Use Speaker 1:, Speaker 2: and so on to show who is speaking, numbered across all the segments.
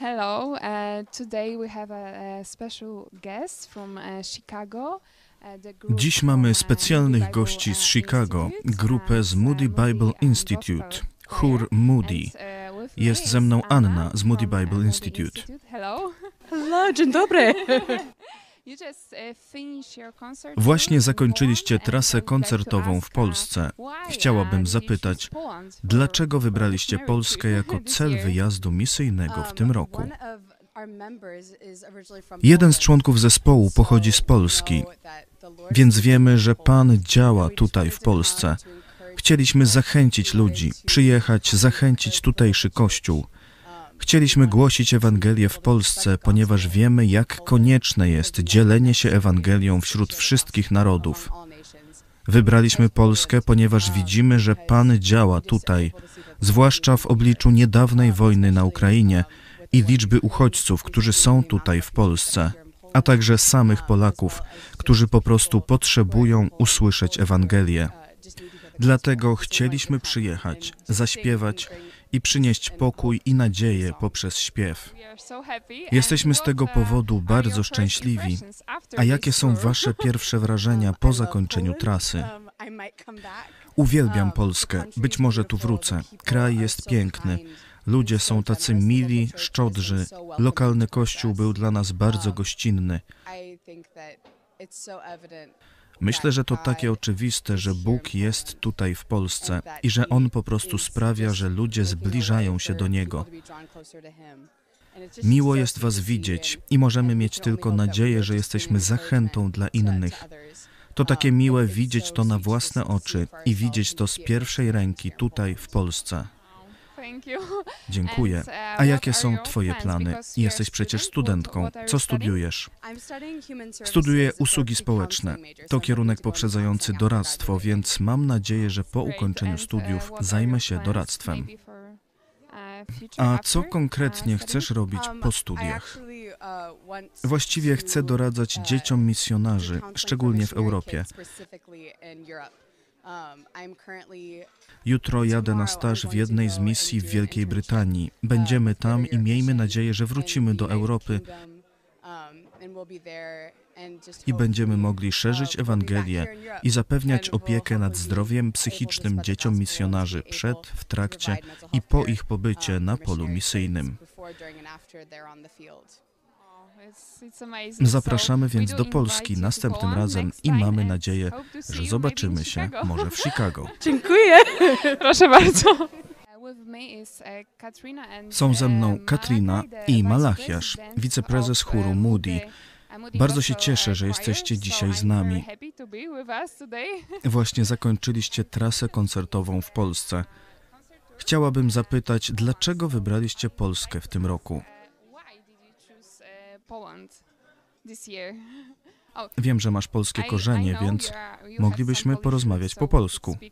Speaker 1: Hello. Uh, today we have a, a special guest from uh, Chicago. Uh,
Speaker 2: Dziś mamy
Speaker 1: uh,
Speaker 2: specjalnych gości z
Speaker 1: uh,
Speaker 2: Chicago, grupę z Moody Bible Institute, chór. Moody. Jest ze mną
Speaker 1: Anna
Speaker 2: z Moody Bible Institute.
Speaker 1: Hello.
Speaker 3: Hello, dzień dobry.
Speaker 1: Uh,
Speaker 2: Właśnie zakończyliście trasę koncertową w Polsce. Chciałabym
Speaker 1: uh,
Speaker 2: zapytać, Dlaczego wybraliście Polskę jako cel wyjazdu misyjnego w tym
Speaker 3: Um,
Speaker 2: roku? Jeden z członków zespołu pochodzi z Polski, więc wiemy, że. Pan działa tutaj w Polsce. Chcieliśmy zachęcić ludzi, przyjechać, zachęcić tutejszy kościół. Chcieliśmy głosić Ewangelię w Polsce, ponieważ wiemy, jak konieczne jest dzielenie się Ewangelią wśród wszystkich narodów. Wybraliśmy Polskę, ponieważ widzimy, że Pan działa tutaj, zwłaszcza w obliczu niedawnej wojny na Ukrainie i liczby uchodźców, którzy są tutaj w Polsce, a także samych Polaków, którzy po prostu potrzebują usłyszeć Ewangelię. Dlatego chcieliśmy przyjechać, zaśpiewać i przynieść pokój i nadzieję poprzez śpiew. Jesteśmy z tego powodu bardzo szczęśliwi. A jakie są? Wasze pierwsze wrażenia po zakończeniu trasy? Uwielbiam Polskę, być może tu wrócę. Kraj jest piękny. Ludzie są tacy mili, szczodrzy. Lokalny kościół był dla nas bardzo gościnny. Myślę, że to takie oczywiste, że Bóg jest tutaj w Polsce i że On po prostu sprawia, że ludzie zbliżają się do Niego. Miło jest Was widzieć i możemy mieć tylko nadzieję, że jesteśmy zachętą dla innych. To takie miłe widzieć to na własne oczy i widzieć to z pierwszej ręki tutaj w Polsce. Dziękuję.
Speaker 1: Uh,
Speaker 2: A jakie są Twoje plany? Jesteś przecież
Speaker 1: student.
Speaker 2: studentką. Co studiujesz?
Speaker 3: Studiuję
Speaker 2: usługi społeczne. To kierunek poprzedzający doradztwo, więc mam nadzieję, że po ukończeniu
Speaker 1: uh,
Speaker 2: studiów zajmę się doradztwem.
Speaker 1: uh,
Speaker 2: A co konkretnie chcesz robić
Speaker 3: Um,
Speaker 2: po studiach? Właściwie chcę doradzać dzieciom misjonarzy, szczególnie w Europie.
Speaker 3: Um,
Speaker 2: Jutro jadę na staż w jednej z misji w Wielkiej Brytanii. Będziemy tam i miejmy nadzieję, że wrócimy do Europy i będziemy mogli szerzyć Ewangelię i zapewniać opiekę nad zdrowiem psychicznym dzieciom misjonarzy przed, w trakcie i po ich pobycie na polu misyjnym. Zapraszamy więc
Speaker 1: do
Speaker 2: Polski następnym razem i mamy nadzieję, że zobaczymy się może w Chicago.
Speaker 3: Dziękuję.
Speaker 1: Proszę bardzo.
Speaker 2: Są ze mną Katrina i Malachiasz, wiceprezes chóru Moody. Bardzo się cieszę, że jesteście dzisiaj z nami. Właśnie zakończyliście trasę koncertową w Polsce. Chciałabym zapytać, dlaczego wybraliście Polskę w tym roku? Wiem, że masz polskie korzenie, więc moglibyśmy porozmawiać po polsku.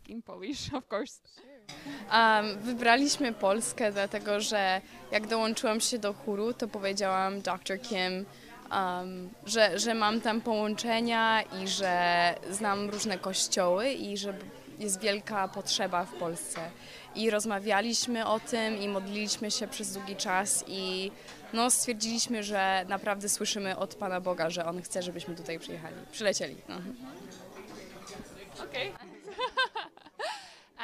Speaker 4: Um, wybraliśmy Polskę, dlatego że jak dołączyłam się do chóru, to powiedziałam Dr. Kim, um, że, że mam tam połączenia i że znam różne kościoły i że jest wielka potrzeba w Polsce. I rozmawialiśmy o tym i modliliśmy się przez długi czas i no, stwierdziliśmy, że naprawdę słyszymy od Pana Boga, że On chce, żebyśmy tutaj przyjechali, przylecieli. Mhm.
Speaker 1: Okay.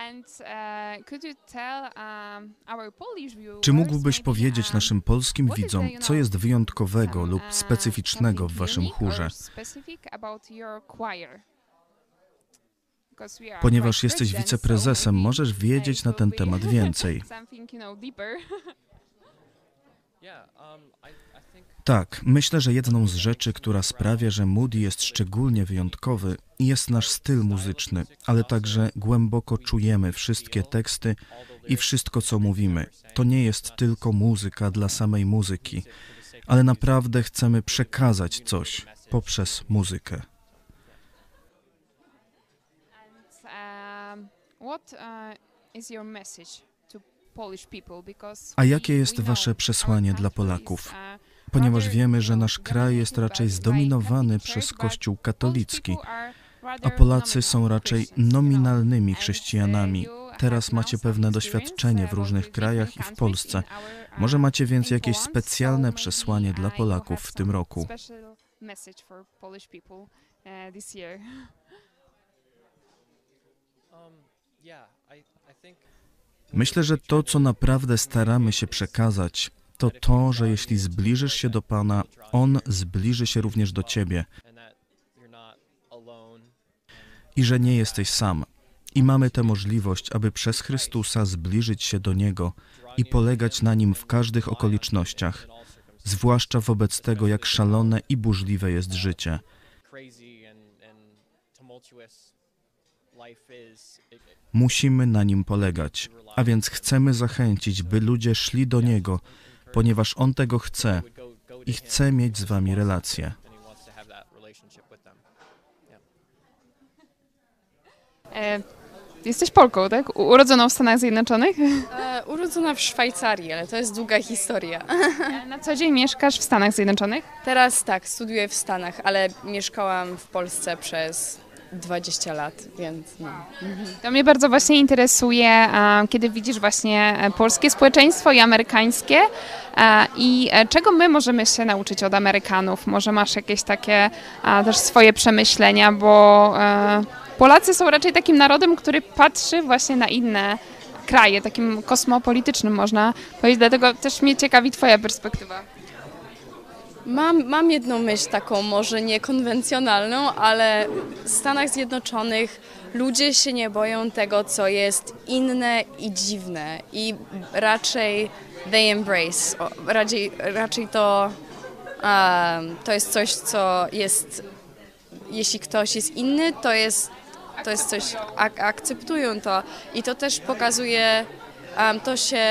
Speaker 1: And uh, could you tell um, our Polish viewers
Speaker 2: Czy mógłbyś powiedzieć
Speaker 1: um,
Speaker 2: naszym polskim widzom, co jest wyjątkowego lub
Speaker 1: uh,
Speaker 2: specyficznego w waszym chórze?
Speaker 1: or specific about your choir? Because we are
Speaker 2: Ponieważ jesteś wiceprezesem, możesz wiedzieć na ten temat więcej. Tak, myślę, że jedną z rzeczy, która sprawia, że Moody jest szczególnie wyjątkowy, jest nasz styl muzyczny, ale także głęboko czujemy wszystkie teksty i wszystko, co mówimy. To nie jest tylko muzyka dla samej muzyki, ale naprawdę chcemy przekazać coś poprzez muzykę.
Speaker 1: Um, what uh, is your message to Polish people? Because
Speaker 2: A jakie jest
Speaker 1: we know
Speaker 2: wasze
Speaker 1: our
Speaker 2: przesłanie
Speaker 1: country
Speaker 2: dla
Speaker 1: is,
Speaker 2: Polaków?
Speaker 1: uh,
Speaker 2: Ponieważ
Speaker 1: rather,
Speaker 2: wiemy, że nasz kraj jest raczej
Speaker 1: dominated by
Speaker 2: zdominowany
Speaker 1: Catholic
Speaker 2: przez
Speaker 1: Church,
Speaker 2: Kościół katolicki, a
Speaker 1: rather
Speaker 2: Polacy są
Speaker 1: nominal
Speaker 2: raczej nominalnymi
Speaker 1: uh,
Speaker 2: chrześcijanami.
Speaker 1: you, uh,
Speaker 2: Teraz macie pewne doświadczenie w różnych krajach i w Polsce. Może macie więc jakieś specjalne przesłanie dla Polaków w tym roku. Myślę, że to, co naprawdę staramy się przekazać, to to, że jeśli zbliżysz się do Pana, On zbliży się również do Ciebie i że nie jesteś sam. I mamy tę możliwość, aby przez Chrystusa zbliżyć się do Niego i polegać na Nim w każdych okolicznościach, zwłaszcza wobec tego, jak szalone i burzliwe jest życie. Musimy na Nim polegać, a więc chcemy zachęcić, by ludzie szli do Niego, ponieważ On tego chce i chce mieć z Wami relację.
Speaker 1: E, jesteś Polką, tak? Urodzoną w Stanach Zjednoczonych?
Speaker 4: E, urodzona w Szwajcarii, ale to jest długa historia.
Speaker 1: E, na co dzień mieszkasz w Stanach Zjednoczonych?
Speaker 4: Teraz tak, studiuję w Stanach, ale mieszkałam w Polsce przez 20 lat, więc no.
Speaker 1: To mnie bardzo właśnie interesuje, kiedy widzisz właśnie e, polskie społeczeństwo i amerykańskie i e, czego my możemy się nauczyć od Amerykanów? Może masz jakieś takie też swoje przemyślenia, bo Polacy są raczej takim narodem, który patrzy właśnie na inne kraje, takim kosmopolitycznym można powiedzieć, dlatego też mnie ciekawi Twoja perspektywa.
Speaker 4: Mam, mam jedną myśl taką, może niekonwencjonalną, ale w Stanach Zjednoczonych ludzie się nie boją tego, co jest inne i dziwne. I raczej they embrace, raczej, raczej to, um, to jest coś, co jest, jeśli ktoś jest inny, to jest to jest coś, ak akceptują to. I to też pokazuje, um, to się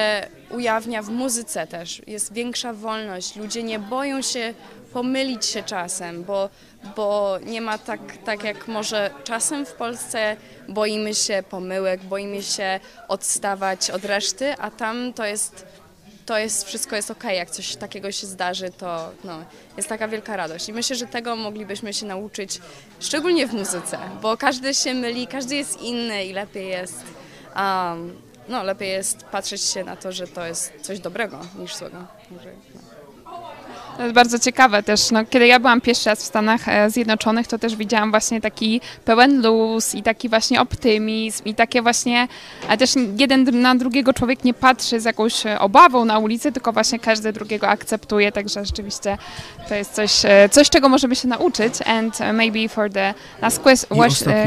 Speaker 4: ujawnia w muzyce też, jest większa wolność, ludzie nie boją się pomylić się czasem, bo, bo nie ma tak, tak jak może czasem w Polsce. Boimy się pomyłek, boimy się odstawać od reszty, a tam to jest to jest, wszystko jest ok, jak coś takiego się zdarzy, to no, jest taka wielka radość. I myślę, że tego moglibyśmy się nauczyć, szczególnie w muzyce, bo każdy się myli, każdy jest inny i lepiej jest, um, no, lepiej jest patrzeć się na to, że to jest coś dobrego niż złego. Może, no.
Speaker 1: To jest bardzo ciekawe też. No, kiedy ja byłam pierwszy raz w Stanach e, Zjednoczonych, to też widziałam właśnie taki pełen luz i taki właśnie optymizm i takie właśnie, ale też jeden na drugiego człowiek nie patrzy z jakąś e, obawą na ulicy, tylko właśnie każdy drugiego akceptuje, także rzeczywiście to jest coś, e, coś czego możemy się nauczyć. And maybe for the last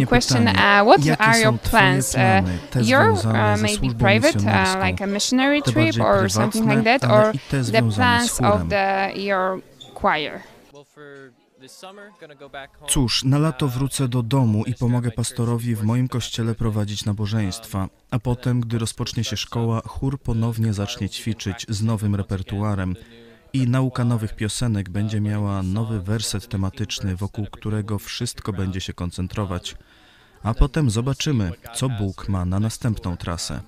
Speaker 1: question, uh, what
Speaker 2: Jakie
Speaker 1: are your
Speaker 2: plans?
Speaker 1: Uh, your uh, maybe private, uh, like a missionary trip or something like that, or the plans of the your your choir?
Speaker 2: Cóż, na lato wrócę do domu i pomogę pastorowi w moim kościele prowadzić nabożeństwa, a potem, gdy rozpocznie się szkoła, chór ponownie zacznie ćwiczyć z nowym repertuarem i nauka nowych piosenek będzie miała nowy werset tematyczny, wokół którego wszystko będzie się koncentrować. A potem zobaczymy, co Bóg ma na następną trasę.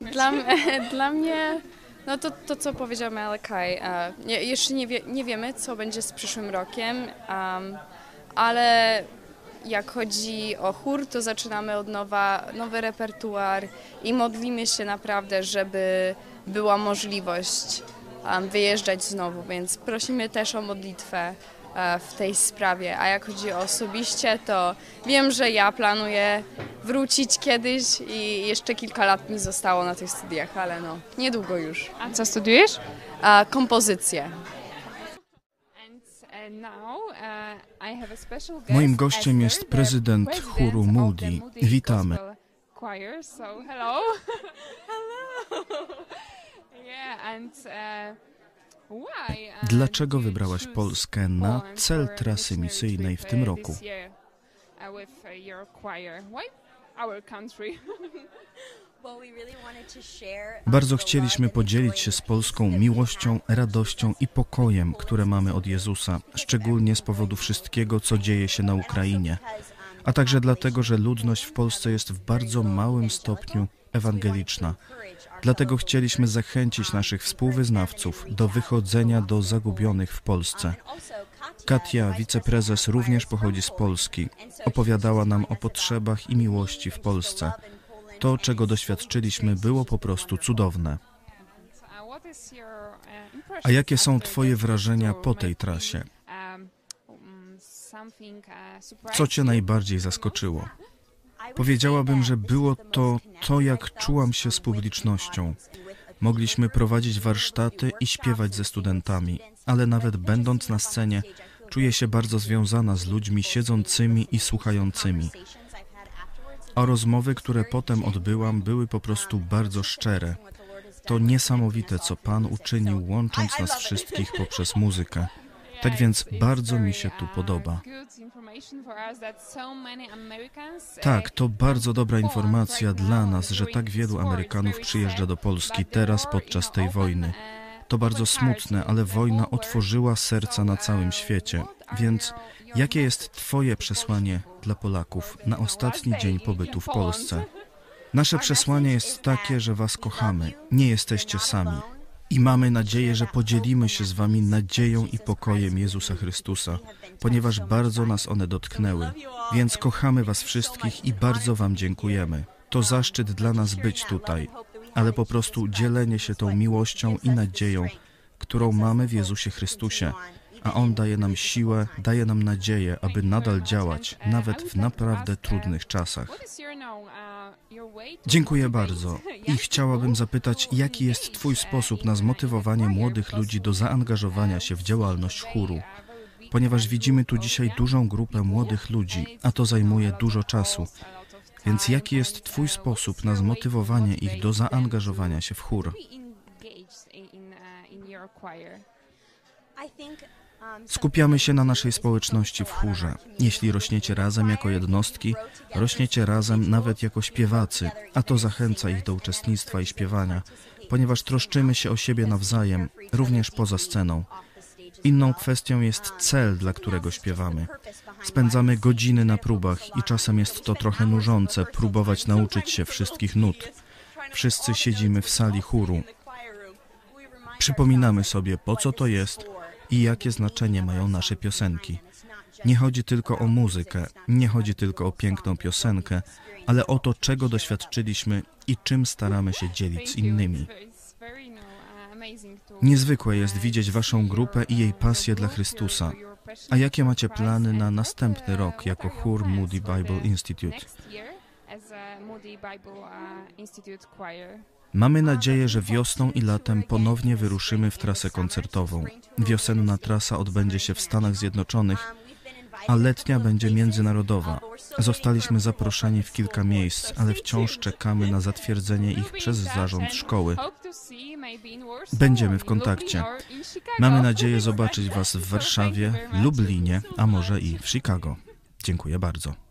Speaker 4: Dla, dla mnie no to, to co powiedział Malachi, uh, nie, jeszcze nie, wie, nie wiemy, co będzie z przyszłym rokiem, um, ale jak chodzi o chór, to zaczynamy od nowa, nowy repertuar i modlimy się naprawdę, żeby była możliwość um, wyjeżdżać znowu, więc prosimy też o modlitwę. E, w tej sprawie. A jak chodzi o osobiście, to wiem, że ja planuję wrócić kiedyś i jeszcze kilka lat mi zostało na tych studiach, ale no, niedługo już.
Speaker 1: A co studiujesz?
Speaker 4: A, kompozycję.
Speaker 2: Moim gościem jest prezydent chóru Moody. Witamy.
Speaker 1: Hello. yeah, and uh,
Speaker 2: Dlaczego wybrałaś Polskę na cel trasy misyjnej w tym roku? Bardzo chcieliśmy podzielić się z Polską miłością, radością i pokojem, które mamy od Jezusa, szczególnie z powodu wszystkiego, co dzieje się na Ukrainie, a także dlatego, że ludność w Polsce jest w bardzo małym stopniu ewangeliczna. Dlatego chcieliśmy zachęcić naszych współwyznawców do wychodzenia do zagubionych w Polsce. Katia, wiceprezes, również pochodzi z Polski. Opowiadała nam o potrzebach i miłości w Polsce. To, czego doświadczyliśmy, było po prostu cudowne. A jakie są Twoje wrażenia po tej trasie? Co Cię najbardziej zaskoczyło? Powiedziałabym, że było to to, jak czułam się z publicznością. Mogliśmy prowadzić warsztaty i śpiewać ze studentami, ale nawet będąc na scenie, czuję się bardzo związana z ludźmi siedzącymi i słuchającymi. A rozmowy, które potem odbyłam, były po prostu bardzo szczere. To niesamowite, co Pan uczynił, łącząc nas wszystkich poprzez muzykę. Tak więc bardzo mi się tu podoba. Tak, to bardzo dobra informacja dla nas, że tak wielu Amerykanów przyjeżdża do Polski teraz podczas tej wojny. To bardzo smutne, ale wojna otworzyła serca na całym świecie. Więc jakie jest Twoje przesłanie dla Polaków na ostatni dzień pobytu w Polsce? Nasze przesłanie jest takie, że Was kochamy, nie jesteście sami. I mamy nadzieję, że podzielimy się z Wami nadzieją i pokojem Jezusa Chrystusa, ponieważ bardzo nas one dotknęły. Więc kochamy Was wszystkich i bardzo Wam dziękujemy. To zaszczyt dla nas być tutaj, ale po prostu dzielenie się tą miłością i nadzieją, którą mamy w Jezusie Chrystusie, a On daje nam siłę, daje nam nadzieję, aby nadal działać, nawet w naprawdę trudnych czasach. Dziękuję bardzo i chciałabym zapytać, jaki jest Twój sposób na zmotywowanie młodych ludzi do zaangażowania się w działalność chóru? Ponieważ widzimy tu dzisiaj dużą grupę młodych ludzi, a to zajmuje dużo czasu. Więc jaki jest Twój sposób na zmotywowanie ich do zaangażowania się w chór? Skupiamy się na naszej społeczności w chórze. Jeśli rośniecie razem jako jednostki, rośniecie razem nawet jako śpiewacy, a to zachęca ich do uczestnictwa i śpiewania, ponieważ troszczymy się o siebie nawzajem, również poza sceną. Inną kwestią jest cel, dla którego śpiewamy. Spędzamy godziny na próbach i czasem jest to trochę nużące próbować nauczyć się wszystkich nut. Wszyscy siedzimy w sali chóru. Przypominamy sobie, po co to jest i jakie znaczenie mają nasze piosenki. Nie chodzi tylko o muzykę, nie chodzi tylko o piękną piosenkę, ale o to, czego doświadczyliśmy i czym staramy się dzielić z innymi. Niezwykłe jest widzieć Waszą grupę i jej pasję dla Chrystusa. A jakie macie plany na następny rok jako chór Moody Bible Institute? Mamy nadzieję, że wiosną i latem ponownie wyruszymy w trasę koncertową. Wiosenna trasa odbędzie się w Stanach Zjednoczonych, a letnia będzie międzynarodowa. Zostaliśmy zaproszeni w kilka miejsc, ale wciąż czekamy na zatwierdzenie ich przez zarząd szkoły. Będziemy w kontakcie. Mamy nadzieję zobaczyć Was w Warszawie, Lublinie, a może i w Chicago. Dziękuję bardzo.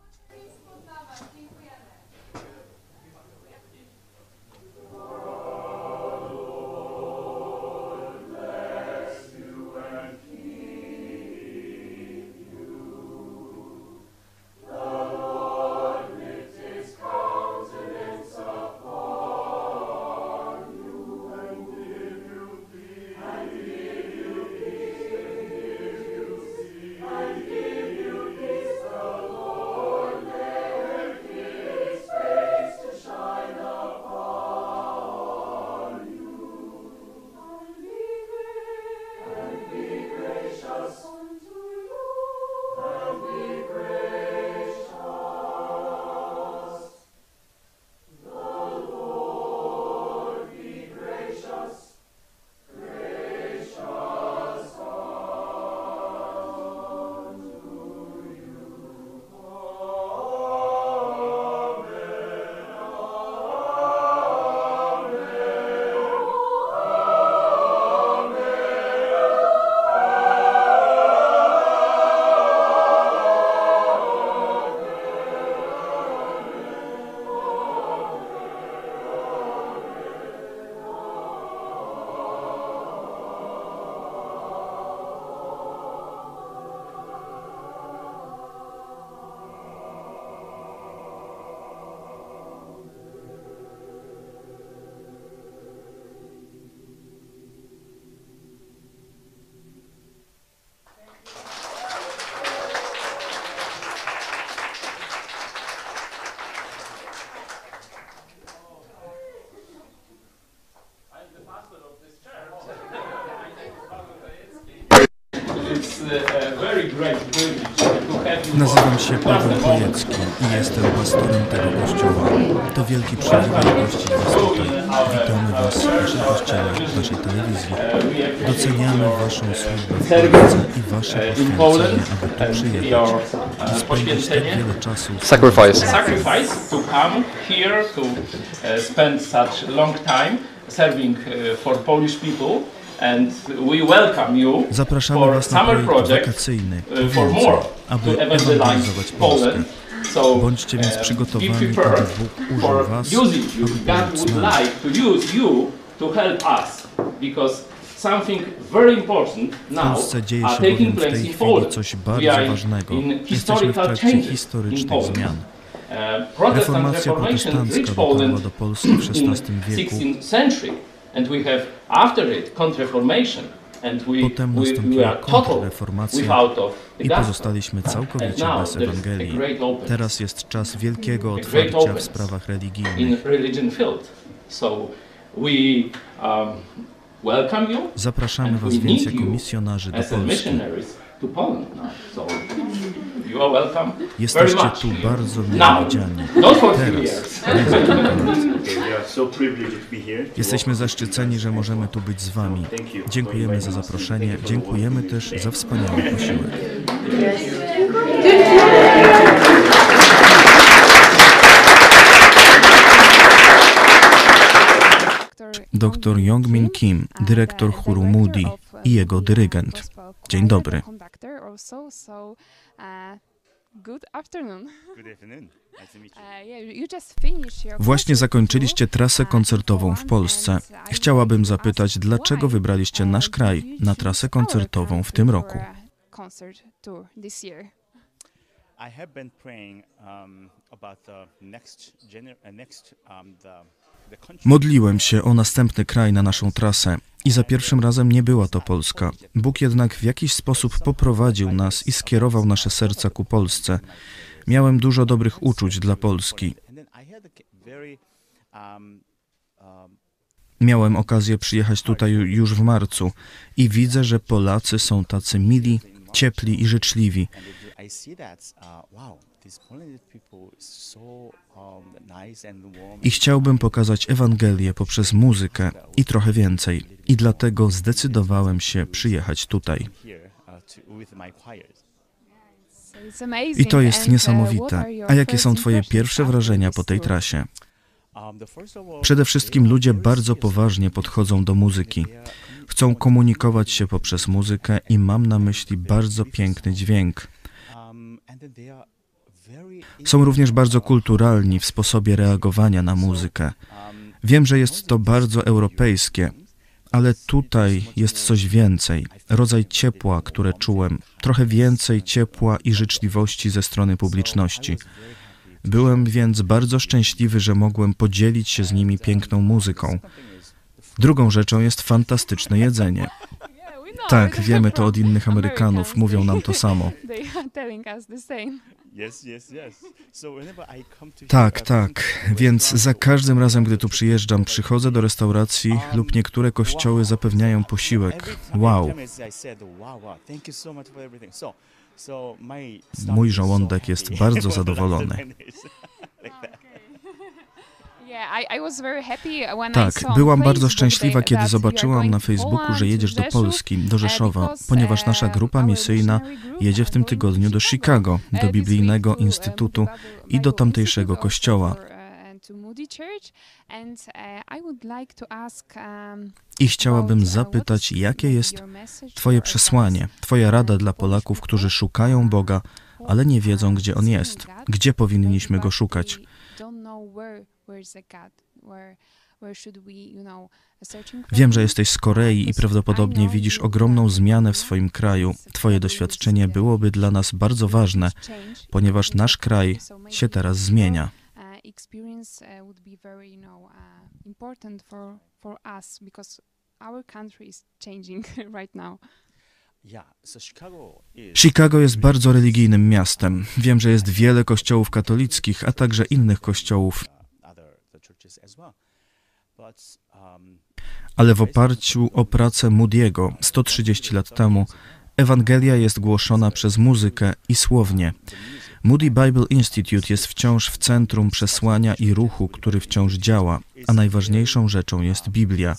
Speaker 2: Nazywam się Paweł. Kojecki i jestem pastorem tego kościoła. To wielki przywilej gościć Was tutaj. Witamy Was w naszym kościele, w naszej telewizji. Doceniamy Waszą służbę w Polsce i Wasze poświęcenie, aby tu przyjechać i spędzić tak wiele czasu
Speaker 5: Sacrifice.
Speaker 6: sacrifice to come here to uh, spend such long time serving uh, for Polish people and we welcome you
Speaker 2: Zapraszamy
Speaker 6: for
Speaker 2: Was na
Speaker 6: summer
Speaker 2: projekt wakacyjny
Speaker 6: uh, more
Speaker 2: aby ewangelizować Polskę. Bądźcie więc
Speaker 6: uh,
Speaker 2: przygotowani, aby
Speaker 6: prepared
Speaker 2: Bóg użył Was, aby pomóc nam. W Polsce dzieje się bowiem w tej chwili coś bardzo ważnego. Jesteśmy w trakcie historycznych zmian.
Speaker 6: Uh, Protestant
Speaker 2: Reformacja
Speaker 6: Reformation
Speaker 2: protestancka dotarła do Polski w XVI wieku.
Speaker 6: 16th century and we have after it Counter-Reformation and we,
Speaker 2: Potem nastąpiła kontrreformacja i pozostaliśmy całkowicie bez Ewangelii. Teraz jest czas wielkiego otwarcia w sprawach religijnych.
Speaker 6: um,
Speaker 2: Zapraszamy Was więc jako misjonarzy do Polski.
Speaker 6: Missionaries to Poland now. So you are welcome very
Speaker 2: Jesteście
Speaker 6: much.
Speaker 2: tu bardzo mile widziani. Teraz.
Speaker 6: years.
Speaker 2: nie za kilka lat.
Speaker 7: We are so privileged to be here. to
Speaker 2: Jesteśmy zaszczyceni, że możemy tu być z Wami.
Speaker 7: Thank you for
Speaker 2: Dziękujemy za zaproszenie, dziękujemy też za wspaniały posiłek. Dr Youngmin Kim, dyrektor chóru Moody i jego dyrygent. Dzień dobry.
Speaker 1: Uh, your
Speaker 2: Właśnie zakończyliście trasę
Speaker 1: uh,
Speaker 2: koncertową w Polsce. Chciałabym zapytać, dlaczego wybraliście
Speaker 1: uh,
Speaker 2: nasz kraj na trasę koncertową w tym roku?
Speaker 7: um, uh, um.
Speaker 2: Modliłem się o następny kraj na naszą trasę i za pierwszym razem nie była to Polska. Bóg jednak w jakiś sposób poprowadził nas i skierował nasze serca ku Polsce. Miałem dużo dobrych uczuć dla Polski. Miałem okazję przyjechać tutaj już w marcu i widzę, że Polacy są tacy mili, ciepli i życzliwi.
Speaker 7: I um.
Speaker 2: I chciałbym pokazać Ewangelię poprzez muzykę i trochę więcej. I dlatego zdecydowałem się przyjechać tutaj.
Speaker 7: uh.
Speaker 2: I to jest
Speaker 1: uh,
Speaker 2: niesamowite. A jakie są Twoje pierwsze wrażenia po tej trasie?
Speaker 7: Um,
Speaker 2: Przede wszystkim ludzie bardzo poważnie podchodzą do muzyki. Chcą komunikować się poprzez muzykę i mam na myśli bardzo piękny dźwięk. Są również bardzo kulturalni w sposobie reagowania na muzykę. Wiem, że jest to bardzo europejskie, ale tutaj jest coś więcej. Rodzaj ciepła, które czułem. Trochę więcej ciepła i życzliwości ze strony publiczności. Byłem więc bardzo szczęśliwy, że mogłem podzielić się z nimi piękną muzyką. Drugą rzeczą jest fantastyczne jedzenie.
Speaker 1: Know.
Speaker 2: Tak, wiemy to od innych Amerykanów, mówią nam to samo. Tak, tak. Więc za każdym razem, gdy tu przyjeżdżam, przychodzę do restauracji lub niektóre kościoły zapewniają posiłek. Wow. Mój żołądek jest bardzo zadowolony.
Speaker 1: Yeah, I, I was very happy when I
Speaker 2: Tak, byłam bardzo szczęśliwa, kiedy zobaczyłam na Facebooku, że jedziesz do Polski, do Rzeszowa, ponieważ nasza
Speaker 1: uh,
Speaker 2: grupa misyjna jedzie w tym tygodniu do Chicago, do biblijnego
Speaker 1: uh,
Speaker 2: instytutu i do tamtejszego kościoła.
Speaker 1: uh, I um,
Speaker 2: I chciałabym zapytać, jakie jest Twoje przesłanie, Twoja rada dla Polaków, którzy szukają Boga, ale nie wiedzą, gdzie On jest, gdzie powinniśmy Go szukać. Wiem, że jesteś z Korei i prawdopodobnie widzisz ogromną zmianę w swoim kraju. Twoje doświadczenie byłoby dla nas bardzo ważne, ponieważ nasz kraj się teraz zmienia. Chicago jest bardzo religijnym miastem. Wiem, że jest wiele kościołów katolickich, a także innych kościołów, ale w oparciu o pracę Moody'ego 130 lat temu Ewangelia jest głoszona przez muzykę i słownie. Moody Bible Institute jest wciąż w centrum przesłania i ruchu, który wciąż działa, a najważniejszą rzeczą jest Biblia.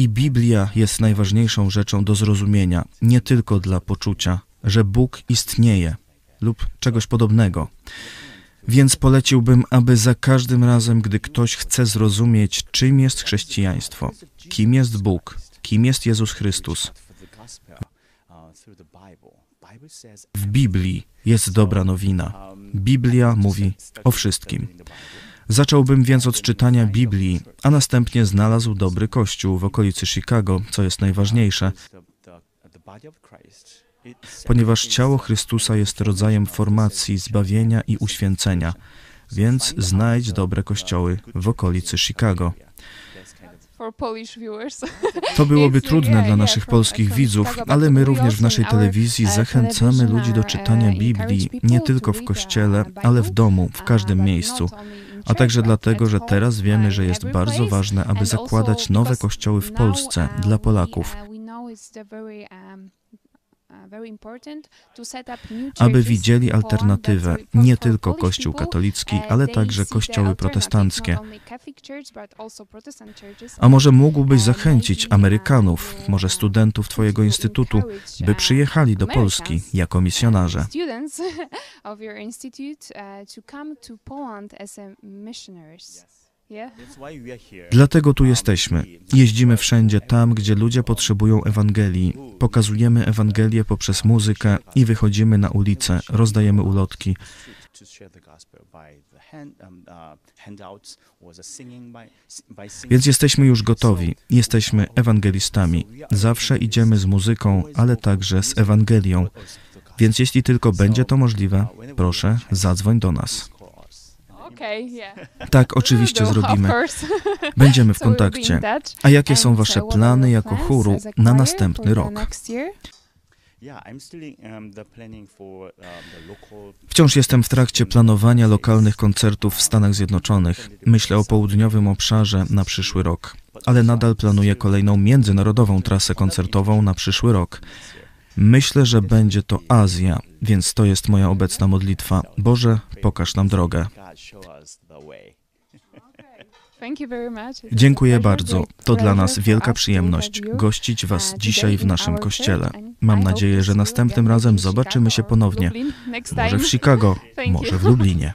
Speaker 2: I Biblia jest najważniejszą rzeczą do zrozumienia, nie tylko dla poczucia, że Bóg istnieje lub czegoś podobnego. Więc poleciłbym, aby za każdym razem, gdy ktoś chce zrozumieć, czym jest chrześcijaństwo, kim jest Bóg, kim jest Jezus Chrystus, w Biblii jest dobra nowina. Biblia mówi o wszystkim. Zacząłbym więc od czytania Biblii, a następnie znalazł dobry kościół w okolicy Chicago, co jest najważniejsze, ponieważ ciało Chrystusa jest rodzajem formacji zbawienia i uświęcenia, więc znajdź dobre kościoły w okolicy Chicago. To byłoby trudne dla naszych polskich widzów, ale my również w naszej telewizji
Speaker 1: uh,
Speaker 2: zachęcamy ludzi do
Speaker 1: uh,
Speaker 2: czytania Biblii nie tylko w kościele,
Speaker 1: uh,
Speaker 2: ale w domu, w każdym miejscu. A także dlatego,
Speaker 1: at
Speaker 2: że teraz wiemy, że jest bardzo ważne, aby zakładać nowe kościoły w Polsce dla Polaków. Aby widzieli alternatywę, nie
Speaker 1: for
Speaker 2: tylko
Speaker 1: Polish
Speaker 2: Kościół
Speaker 1: people,
Speaker 2: katolicki,
Speaker 1: uh,
Speaker 2: ale
Speaker 1: they
Speaker 2: także kościoły protestanckie. A może mógłbyś
Speaker 1: Uh,
Speaker 2: zachęcić
Speaker 1: maybe,
Speaker 2: Amerykanów,
Speaker 1: uh,
Speaker 2: może studentów Twojego
Speaker 1: to
Speaker 2: instytutu, by
Speaker 1: uh,
Speaker 2: przyjechali do Polski jako misjonarze. Dlatego tu jesteśmy. Jeździmy wszędzie tam, gdzie ludzie potrzebują Ewangelii. Pokazujemy Ewangelię poprzez muzykę i wychodzimy na ulicę, rozdajemy ulotki.
Speaker 7: um, uh.
Speaker 2: Więc jesteśmy już gotowi. Jesteśmy ewangelistami. Zawsze idziemy z muzyką, ale także z Ewangelią. Więc jeśli tylko będzie to możliwe, proszę, zadzwoń do nas. Tak, oczywiście
Speaker 1: Do,
Speaker 2: zrobimy. Będziemy w kontakcie. A jakie są Wasze plany jako chóru na następny rok?
Speaker 7: um, um,
Speaker 2: Wciąż jestem w trakcie planowania lokalnych koncertów w Stanach Zjednoczonych. Myślę o południowym obszarze na przyszły rok, ale nadal planuję kolejną międzynarodową trasę koncertową na przyszły rok. Myślę, że będzie to Azja, więc to jest moja obecna modlitwa. Boże, pokaż nam drogę. Dziękuję bardzo. To dla nas wielka przyjemność gościć Was
Speaker 1: uh,
Speaker 2: dzisiaj w naszym kościele. Mam nadzieję, że następnym razem zobaczymy się ponownie. Może w Chicago, może w Lublinie.